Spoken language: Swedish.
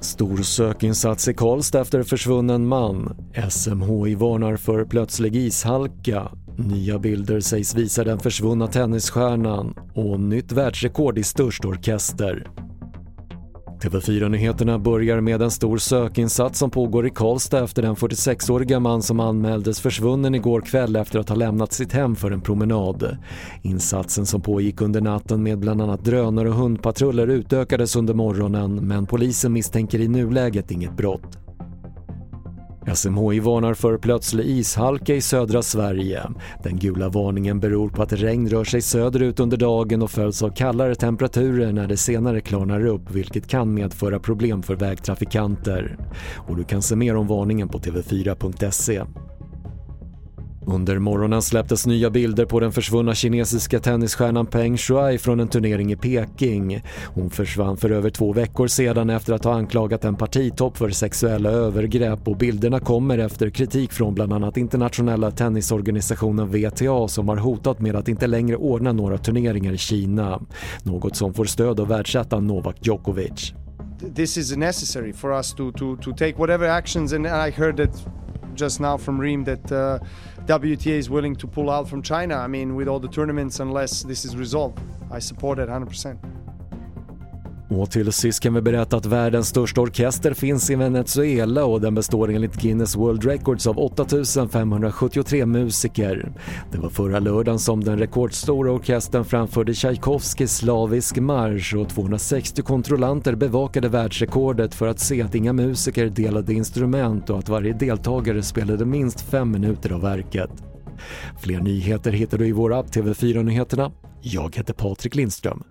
Stor sökinsats i Karlstad efter försvunnen man. SMHI varnar för plötslig ishalka. Nya bilder sägs visa den försvunna tennisstjärnan och nytt världsrekord i störst orkester. TV4-nyheterna börjar med en stor sökinsats som pågår i Karlstad efter den 46-åriga man som anmäldes försvunnen igår kväll efter att ha lämnat sitt hem för en promenad. Insatsen som pågick under natten med bland annat drönare och hundpatruller utökades under morgonen men polisen misstänker i nuläget inget brott. SMHI varnar för plötslig ishalka i södra Sverige. Den gula varningen beror på att regn rör sig söderut under dagen och följs av kallare temperaturer när det senare klarnar upp vilket kan medföra problem för vägtrafikanter. Och du kan se mer om varningen på tv4.se. Under morgonen släpptes nya bilder på den försvunna kinesiska tennisstjärnan Peng Shuai från en turnering i Peking. Hon försvann för över två veckor sedan efter att ha anklagat en partitopp för sexuella övergrepp och bilderna kommer efter kritik från bland annat internationella tennisorganisationen WTA som har hotat med att inte längre ordna några turneringar i Kina. Något som får stöd av världsettan Novak Djokovic. This is necessary for us to, to, to take whatever actions and I heard that just now from Reem that uh, WTA is willing to pull out from China. I mean, with all the tournaments, unless this is resolved. I support it 100%. Och till sist kan vi berätta att världens största orkester finns i Venezuela och den består enligt Guinness World Records av 8573 musiker. Det var förra lördagen som den rekordstora orkestern framförde Tchaikovskys slavisk marsch och 260 kontrollanter bevakade världsrekordet för att se att inga musiker delade instrument och att varje deltagare spelade minst fem minuter av verket. Fler nyheter hittar du i vår app TV4 Nyheterna. Jag heter Patrik Lindström.